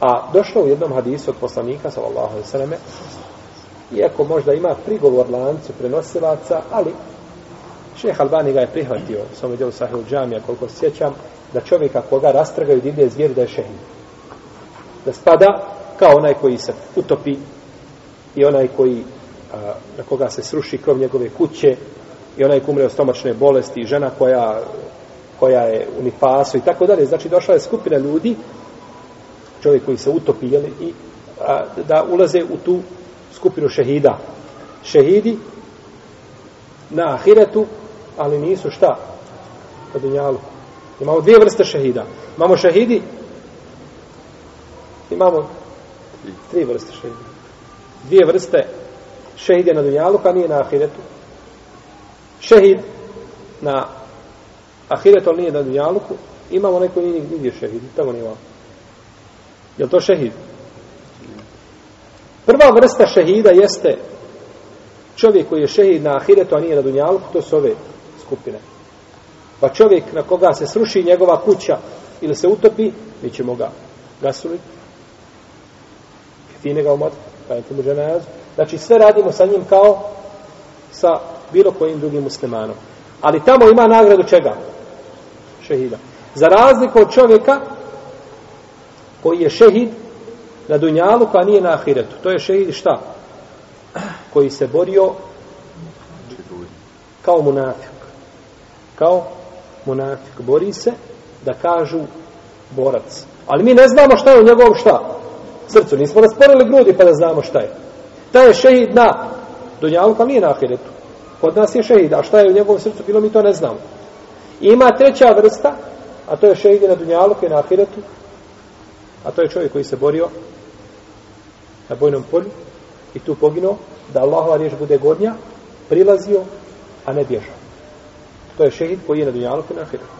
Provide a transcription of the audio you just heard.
A došlo u jednom hadisu od poslanika, sallallahu alaihi sallame, iako možda ima prigovor lancu prenosilaca, ali šeh Albani ga je prihvatio, svome djelu sahih džamija, koliko se sjećam, da čovjeka koga rastrgaju divlje zvijeri da je šehid. Da spada kao onaj koji se utopi i onaj koji a, na koga se sruši krov njegove kuće i onaj kumre od stomačne bolesti i žena koja koja je u nifasu i tako dalje. Znači došla je skupina ljudi čovjek koji se utopi jel, i a, da ulaze u tu skupinu šehida. Šehidi na ahiretu, ali nisu šta? Na dunjalu. Imamo dvije vrste šehida. Imamo šehidi imamo tri vrste šehida. Dvije vrste šehide na dunjalu, pa nije na ahiretu. Šehid na ahiretu, ali nije na dunjaluku. Imamo neko nije nigdje šehid. Tamo nije imamo. Je to šehid? Prva vrsta šehida jeste čovjek koji je šehid na ahiretu, a nije na dunjalku, to su ove skupine. Pa čovjek na koga se sruši njegova kuća ili se utopi, mi ćemo ga gasuliti. Fine ga umotiti, pa je tomu ženazu. Znači sve radimo sa njim kao sa bilo kojim drugim muslimanom. Ali tamo ima nagradu čega? Šehida. Za razliku od čovjeka koji je šehid na dunjalu, koja nije na ahiretu. To je šehid šta? Koji se borio kao munafik. Kao munafik. Bori se da kažu borac. Ali mi ne znamo šta je u njegovom šta? Srcu. Nismo rasporili grudi pa da znamo šta je. Ta je šehid na dunjalu, pa nije na ahiretu. Kod nas je šehid. A šta je u njegovom srcu bilo, mi to ne znamo. I ima treća vrsta, a to je šehid na dunjalu, koji je na ahiretu, A to je čovjek koji se borio na bojnom polju i tu poginuo, da Allahova riječ bude godnja, prilazio, a ne bježao. To je šehid koji je na dunjalu na ahiretu.